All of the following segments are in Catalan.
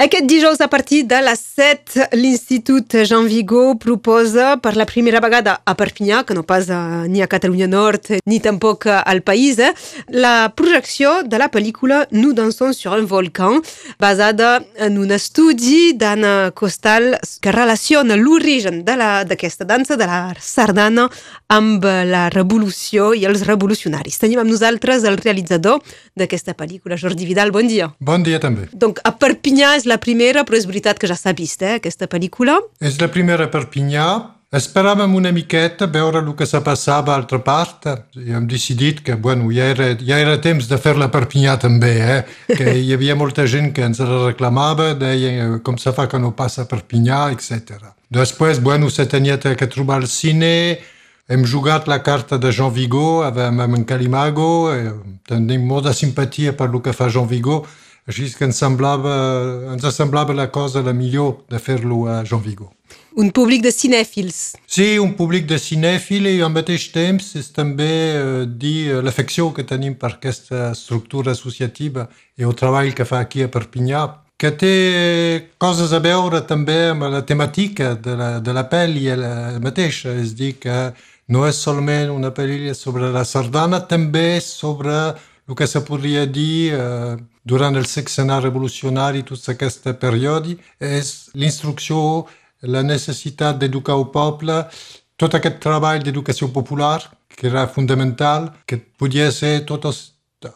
Aquest dijous, a partir de les 7, l'Institut Jean Vigo proposa per la primera vegada a Perpinyà, que no pas a, ni a Catalunya Nord ni tampoc al país, eh, la projecció de la pel·lícula Nous dansons sur un volcan, basada en un estudi d'Anna Costal que relaciona l'origen d'aquesta dansa, de la sardana, amb la revolució i els revolucionaris. Tenim amb nosaltres el realitzador d'aquesta pel·lícula, Jordi Vidal. Bon dia. Bon dia també. Donc, a Perpinyà és la primera, però és veritat que ja s'ha vist, eh, aquesta pel·lícula. És la primera a Perpinyà. Esperàvem una miqueta veure el que se passava a altra part i hem decidit que bueno, ja, era, ja era temps de fer-la a Perpinyà també, eh? que hi havia molta gent que ens la reclamava, deia com se fa que no passa a Perpinyà, etc. Després, bueno, se tenia que trobar el cine, hem jugat la carta de Jean Vigo amb, amb en Calimago, eh, tenim molta simpatia per el que fa Jean Vigo, així que ens semblava, ens semblava la cosa la millor de fer-lo a Jean Vigo. Un públic de cinèfils. Sí, un públic de cinèfils i al mateix temps és també eh, dir eh, l'afecció que tenim per aquesta estructura associativa i el treball que fa aquí a Perpinyà, que té coses a veure també amb la temàtica de la, de la pel·li mateixa, és dir, que no és solament una pel·lícula sobre la sardana, també sobre el que se podria dir eh, durant el sexenat revolucionari, tota aquesta període, és l'instrucció, la necessitat d'educar el poble, tot aquest treball d'educació popular, que era fundamental, que podia ser tot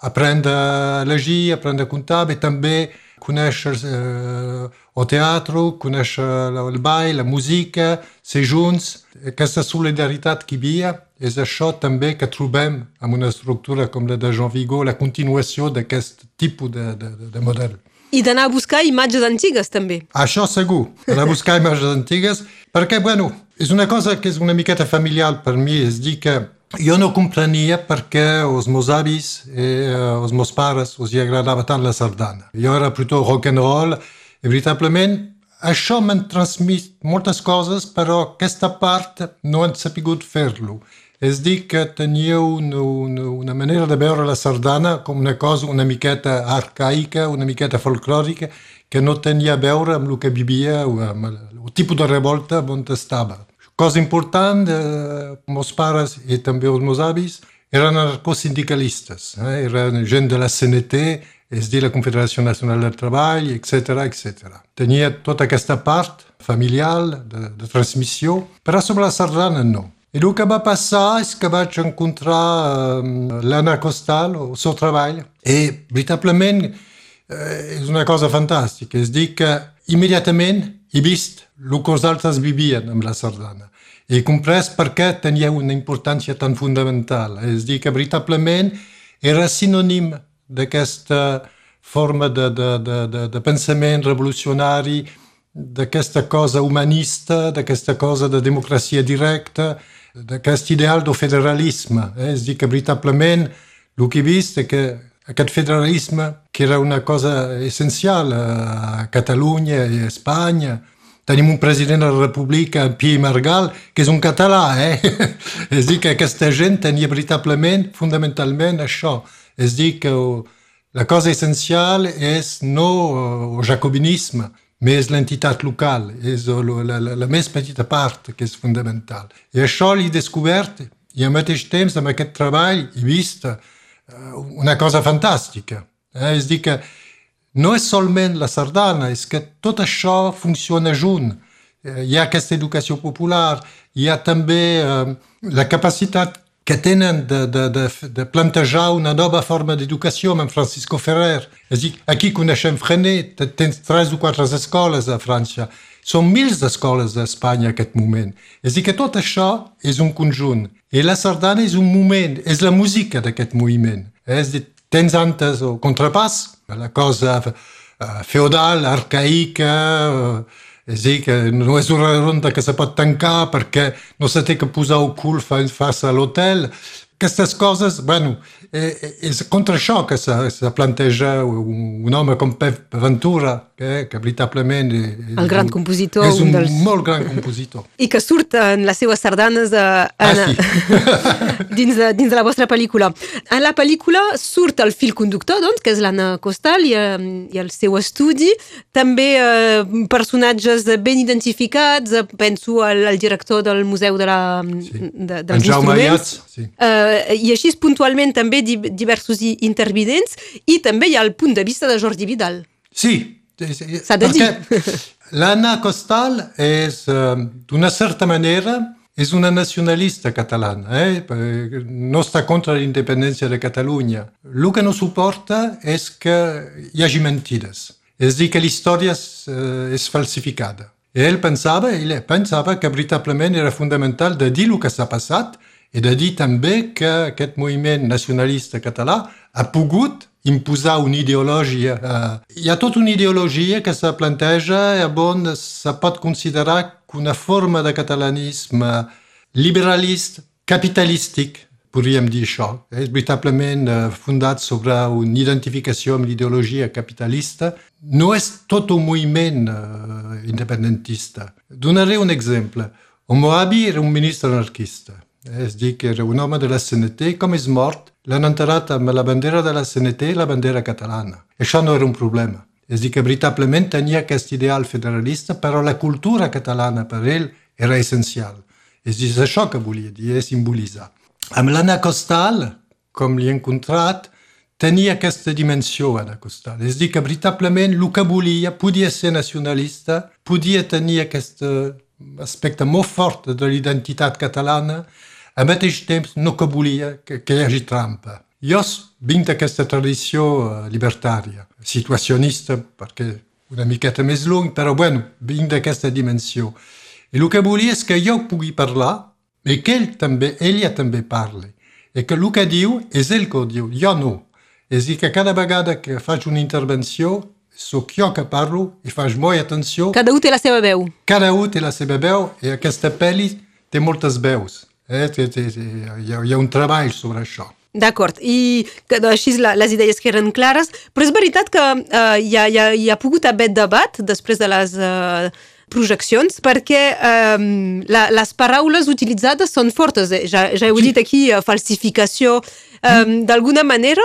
aprendre a llegir, aprendre a comptar, però també conèixer eh, el teatre, conèixer el ball, la música, ser junts, aquesta solidaritat que hi havia, és això també que trobem en una estructura com la de Jean Vigo, la continuació d'aquest tipus de, de, de model. I d'anar a buscar imatges antigues, també. Això segur, anar a buscar imatges antigues, perquè, bueno, és una cosa que és una miqueta familiar per mi, és dir que jo no comprenia perquè els meus avis i uh, els meus pares els agradava tant la sardana. Jo era plutôt rock and roll i veritablement això m'ha transmès moltes coses, però aquesta part no han sapigut fer-lo. És dir, que tenia una, una, una manera de veure la sardana com una cosa una miqueta arcaica, una miqueta folclòrica, que no tenia a veure amb el que vivia o amb el, el tipus de revolta on estava. Cosa important, eh, meus pares i també els meus avis eren anarcosindicalistes, eh? eren gent de la CNT, és dir, la Confederació Nacional del Treball, etc etc. Tenia tota aquesta part familiar de, de transmissió, però sobre la sardana no. I el que va passar és que vaig encontrar um, l'Anna Costal, el seu treball, i veritablement eh, és una cosa fantàstica. És dir, que immediatament he vist el que els altres vivien amb la sardana. He comprès per què tenia una importància tan fundamental. És dir, que veritablement era sinònim d'aquesta forma de, de, de, de, de pensament revolucionari, d'aquesta cosa humanista, d'aquesta cosa de democràcia directa, d'aquest ideal del federalisme. Eh? És dir, que veritablement el que he vist és que aquest federalisme, que era una cosa essencial a Catalunya i a Espanya, tenim un president de la República, Pi Margal, que és un català, eh? és dir, que aquesta gent tenia veritablement, fundamentalment, això. És dir, que la cosa essencial és no el jacobinisme, més l'entitat local, és la, la, la més petita part que és fundamental. I això l'he descobert i al mateix temps amb aquest treball he vist una cosa fantàstica. Eh? És dir que no és solament la sardana, és que tot això funciona junt. Eh, hi ha aquesta educació popular, hi ha també uh, la capacitat que tenen de, de, de, de plantejar una nova forma d'educació amb Francisco Ferrer. És dir, aquí coneixem Frenet, tens tres o quatre escoles a França. Són mils d'escoles a Espanya en aquest moment. És dir, que tot això és un conjunt. I la sardana és un moment, és la música d'aquest moviment. És dir, tens antes el contrapàs, la cosa uh, feudal, arcaica, uh, és dir, que no és una ronda que se pot tancar perquè no se té que posar el cul face a l'hotel, aquestes coses, bueno, és contra això que se, se planteja un, un home com Pep Ventura, que, que veritablement... És el gran compositor. És un, un dels... molt gran compositor. I que surt en les seues sardanes de, en, Ah, sí. dins, de, dins de la vostra pel·lícula. En la pel·lícula surt el fil conductor, doncs, que és l'Anna Costal i, eh, i el seu estudi. També eh, personatges ben identificats, eh, penso al, al director del Museu de la, Sí. de, En dels Jaume instruments. Ayats, sí. Eh, I així puntualment també di diversos intervidents i també hi ha el punt de vista de Jordi Vidal. Sí. S'ha de Perquè l'Anna Costal és, eh, d'una certa manera, és una nacionalista catalana, eh? perquè no està contra la independència de Catalunya. El que no suporta és que hi hagi mentides. És dir, que la història és, eh, és falsificada. I ell pensava, ell pensava que veritablement era fundamental de dir el que s'ha passat i de dir també que aquest moviment nacionalista català ha pogut imposar una ideologia. Eh, hi ha tota una ideologia que se planteja i on se pot considerar que una forma de catalanisme liberalista, capitalístic, podríem dir això. És veritablement eh, fundat sobre una identificació amb l'ideologia capitalista. No és tot un moviment eh, independentista. Donaré un exemple. Omoabi era un ministre anarquista. És dir, que era un home de la CNT, com és mort, l'han enterrat amb la bandera de la CNT i la bandera catalana. Això no era un problema. És dir, que veritablement tenia aquest ideal federalista, però la cultura catalana per ell era essencial. És dir, és això que volia dir, és simbolitzar. Amb l'Anna Costal, com l'he encontrat, tenia aquesta dimensió, Anna Costal. És dir, que veritablement el que volia podia ser nacionalista, podia tenir aquest eh, aspecte molt fort de l'identitat catalana, al mateix temps no volia que, que hi hagi trampa. Jo vinc d'aquesta tradició eh, libertària, situacionista, perquè una miqueta més lung, però bueno, vinc d'aquesta dimensió. I el que volia és que jo pugui parlar i que ell també, ella també parli. I que el que diu és ell que diu, jo no. És a dir, que cada vegada que faig una intervenció, sóc jo que parlo i faig molt atenció. Cada un té la seva veu. Cada un té la seva veu i aquesta pel·li té moltes veus. Eh? Té, té, té, hi, ha, hi ha un treball sobre això. D'acord, i que, doncs, així la, les idees que eren clares, però és veritat que eh, hi, ha, hi, ha, hi ha pogut haver debat després de les eh, projeccions, perquè eh, la, les paraules utilitzades són fortes. Eh? Ja, ja heu Sí. dit aquí, eh, falsificació. Eh, D'alguna manera,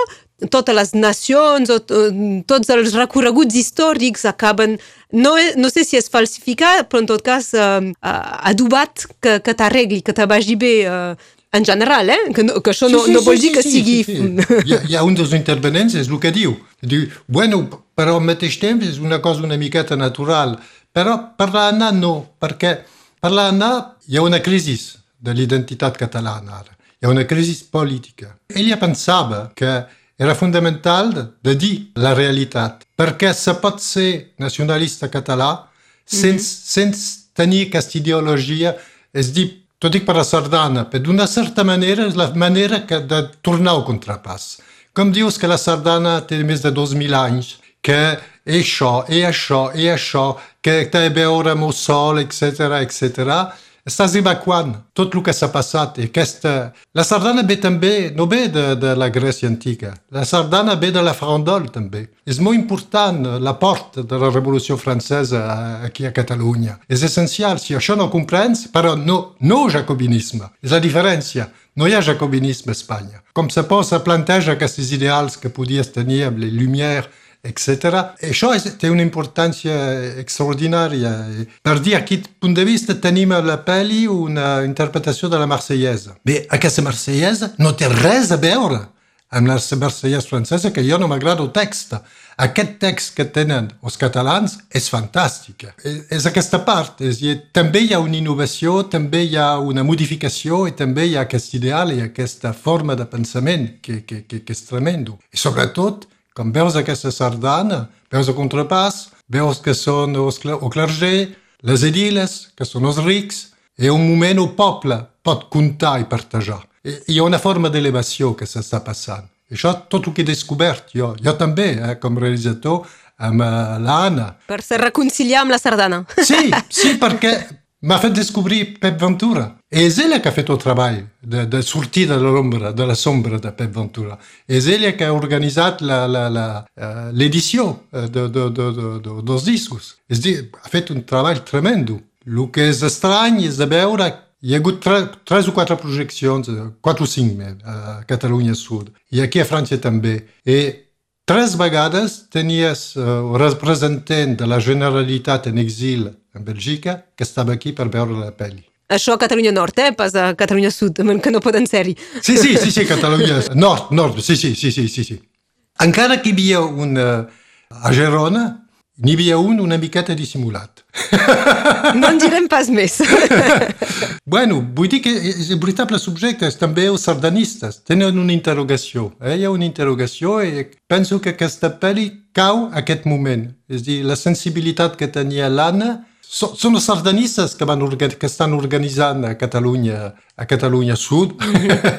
totes les nacions o to- tots els recorreguts històrics acaben, no, e- no sé si és falsificat, però en tot cas eh, adobat que, que t'arregli, que te vagi bé eh, en general, eh? que, no, que això no, no vol dir que sigui... Sí, sí. Hi, ha, hi ha un dels intervenents, és el que diu. Diu, bueno, però al mateix temps és una cosa una miqueta natural. Però per l'Anna no, perquè per l'Anna hi ha una crisi de l'identitat catalana ara. Hi ha una crisi política. Ella pensava que era fonamental de, dir la realitat, perquè se pot ser nacionalista català sense, sense tenir aquesta ideologia, és dir, t'ho dic per la sardana, però d'una certa manera és la manera que de tornar al contrapàs. Com dius que la sardana té més de 2.000 anys, que és això, és això, és això, que té a veure amb el sol, etc, etc, estàs evacuant tot el que s'ha passat. I aquesta... La sardana ve també, no ve de, de la Grècia antiga, la sardana ve de la farandol també. És molt important eh, l'aport de la Revolució Francesa eh, aquí a Catalunya. És essencial, si això no comprens, però no, no jacobinisme, és la diferència. No hi ha jacobinisme a Espanya. Com se posa planteja aquests ideals que podies tenir amb les Lumières, etc. I això és, té una importància extraordinària. Per dir, a quin punt de vista tenim a la pel·li una interpretació de la marsellesa. Bé, aquesta marsellesa no té res a veure amb la marsellesa francesa, que jo no m'agrada el text. Aquest text que tenen els catalans és fantàstic. És, és aquesta part. És, i també hi ha una innovació, també hi ha una modificació i també hi ha aquest ideal i aquesta forma de pensament que, que, que, que és tremendo. I sobretot, quan veus aquesta sardana, veus el contrapàs, veus que són els, el clerger, les ediles, que són els rics, i un moment el poble pot comptar i partejar. I, hi ha una forma d'elevació que s'està passant. I això tot el que he descobert jo, jo també, eh, com realitzador, amb uh, l'Anna. Per se reconciliar amb la sardana. Sí, sí, perquè m'ha fet descobrir Pep Ventura. E és ella que ha fet el treball de, de sortir de l'ombra, de la sombra de Pep Ventura. És ella que ha organitzat l'edició eh, de, de, de, de, de, dels discos. És dir, ha fet un treball tremendo. El que és estrany és de veure hi ha hagut tre, tres o quatre projeccions, eh, quatre o cinc més, a Catalunya Sud, i aquí a França també. I tres vegades tenies uh, representant de la Generalitat en exil en Bèlgica que estava aquí per veure la pel·li. Això a Catalunya Nord, eh? Pas a Catalunya Sud, que no poden ser-hi. Sí, sí, sí, sí, Catalunya Nord, Nord, sí, sí, sí, sí, sí. sí. Encara que hi havia un... Uh, a Gerona, n'hi havia un una miqueta dissimulat. No en direm pas més. bueno, vull dir que el veritable subjecte és també els sardanistes. Tenen una interrogació. Eh? Hi ha una interrogació i penso que aquesta pel·li cau aquest moment. És a dir, la sensibilitat que tenia l'Anna són els sardanistes que, van que estan organitzant a Catalunya, a Catalunya Sud,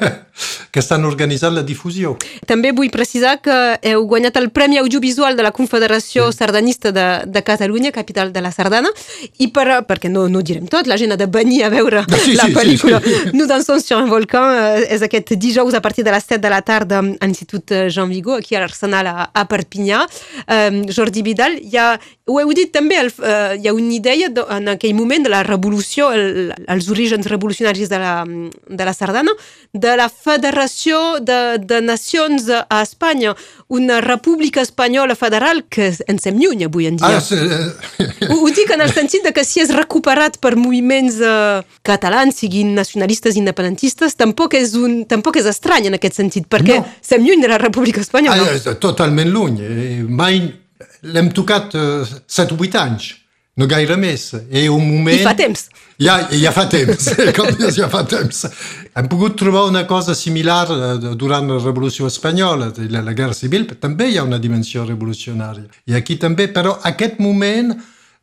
que estan organitzant la difusió. També vull precisar que heu guanyat el Premi Audiovisual de la Confederació sí. Sardanista de, de Catalunya, capital de la Sardana, i per, perquè no, no direm tot, la gent ha de venir a veure sí, la sí, pel·lícula sí, sí. Nous dansons sur un volcan, eh, és aquest dijous a partir de les 7 de la tarda a l'Institut Jean Vigo, aquí a l'Arsenal a, a Perpinyà. Um, Jordi Vidal, hi ha, ho heu dit també, el, uh, hi ha una idea de, en aquell moment de la revolució, el, els orígens revolucionaris de la, de la Sardana, de la Federació de, de Nacions a Espanya, una república espanyola federal que ens sem lluny avui en dia. Ah, sí. ho, ho dic en el sentit de que si és recuperat per moviments uh, catalans, siguin nacionalistes, independentistes, tampoc és, un, tampoc és estrany en aquest sentit, perquè no. sem lluny de la república espanyola. Ah, totalment lluny. Eh, mai l'hem tocat eh, 7 o 8 anys no gaire més. I un moment... I fa temps. Ja, ja fa temps, com dius, ja fa temps. Hem pogut trobar una cosa similar eh, durant la Revolució Espanyola, la, la Guerra Civil, també hi ha una dimensió revolucionària. I aquí també, però aquest moment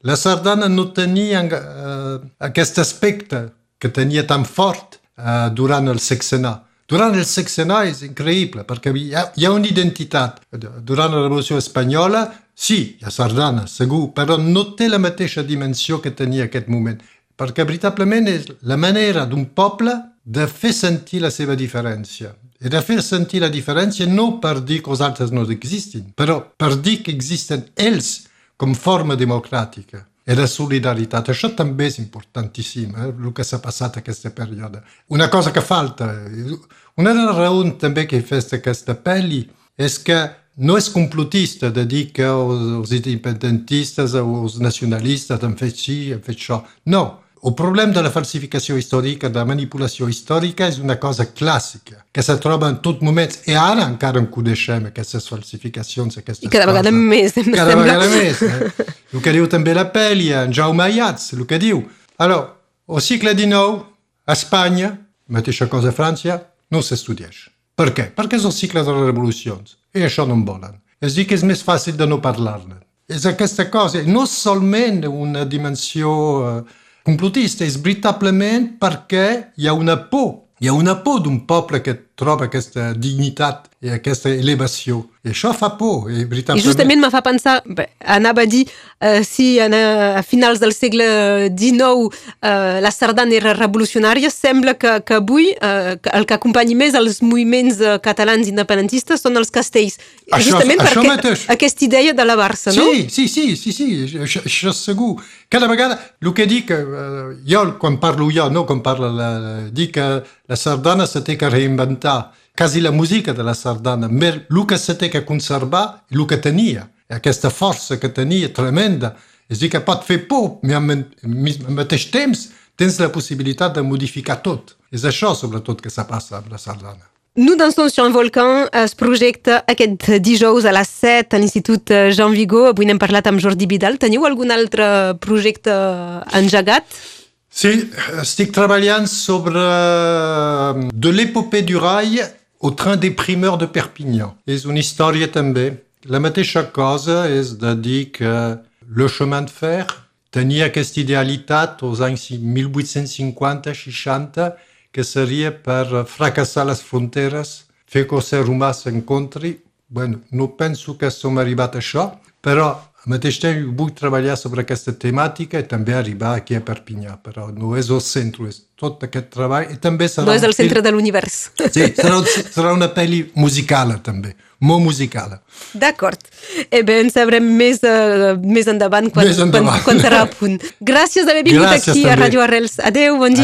la sardana no tenia uh, aquest aspecte que tenia tan fort uh, durant el sexenat. Durant el sexenat és increïble, perquè hi ha, hi ha una identitat. Durant la Revolució Espanyola Sí, hi ha sardana, segur, però no té la mateixa dimensió que tenia aquest moment, perquè veritablement és la manera d'un poble de fer sentir la seva diferència. I de fer sentir la diferència no per dir que els altres no existin, però per dir que existen ells com forma democràtica e la solidaritat. Això també és importantíssim, eh, el que s'ha passat aquesta període. Una cosa que falta, una de les raons també que he fet aquesta pel·li és que no és complotista de dir que els, els independentistes o els nacionalistes han fet així, han fet això. No. El problema de la falsificació històrica, de la manipulació històrica, és una cosa clàssica, que se troba en tot moment, i ara encara en coneixem aquestes falsificacions, aquestes I cada coses. vegada més, em cada sembla. vegada més. Eh? El que diu també la pel·li, en Jaume Ayats, el que diu. Alors, al segle XIX, a Espanya, mateixa cosa a França, no s'estudieix. Per què? Perquè és el cicle de les revolucions. I això no en volen. És dir que és més fàcil de no parlar-ne. És aquesta cosa, no solament una dimensió uh, complotista, és veritablement perquè hi ha una por. Hi ha una por d'un poble que troba aquesta dignitat i aquesta elevació. I això fa por. I, veritablement... I justament me fa pensar, anava a dir, eh, si a, a finals del segle XIX eh, la sardana era revolucionària, sembla que, que avui eh, el que acompanyi més els moviments eh, catalans independentistes són els castells. Això, justament això per aquest, aquesta idea de la Barça, no? Sí, sí, sí, sí, sí això, això segur. Cada vegada, el que dic, eh, jo quan parlo jo, no quan parla la, dic que la sardana se té que reinventar, quasi la música de la sardana, el que se té que conservar el que tenia, aquesta força que tenia tremenda, és dir, que pot fer por, però al mateix temps tens la possibilitat de modificar tot. És això, sobretot, que se passa amb la sardana. Nous dansons sur un volcan es projecta aquest dijous a les 7 a l'Institut Jean Vigo. Avui n'hem parlat amb Jordi Vidal. Teniu algun altre projecte engegat? Sí, estic treballant sobre euh, de l'épopée du rail au train des primeurs de Perpignan. És una història també. La mateixa cosa és de dir que le chemin de fer tenia aquesta idealitat als anys 1850-60 que seria per fracassar les fronteres, fer que el ser humà s'encontri. Bueno, no penso que som arribat a això, però Al mateix temps vull treballar sobre aquesta temàtica i també arribar aquí a Perpinyà, però no és el centre, és tot aquest treball i també serà... No és el centre de l'univers. Sí, serà, serà una pel·li musical també, molt musical. D'acord. Eh bé, en sabrem més, uh, més endavant quan, Més endavant. quan, quan serà a punt. Gràcies d'haver vingut Gràcies aquí a també. Radio Arrels. Adéu, bon dia.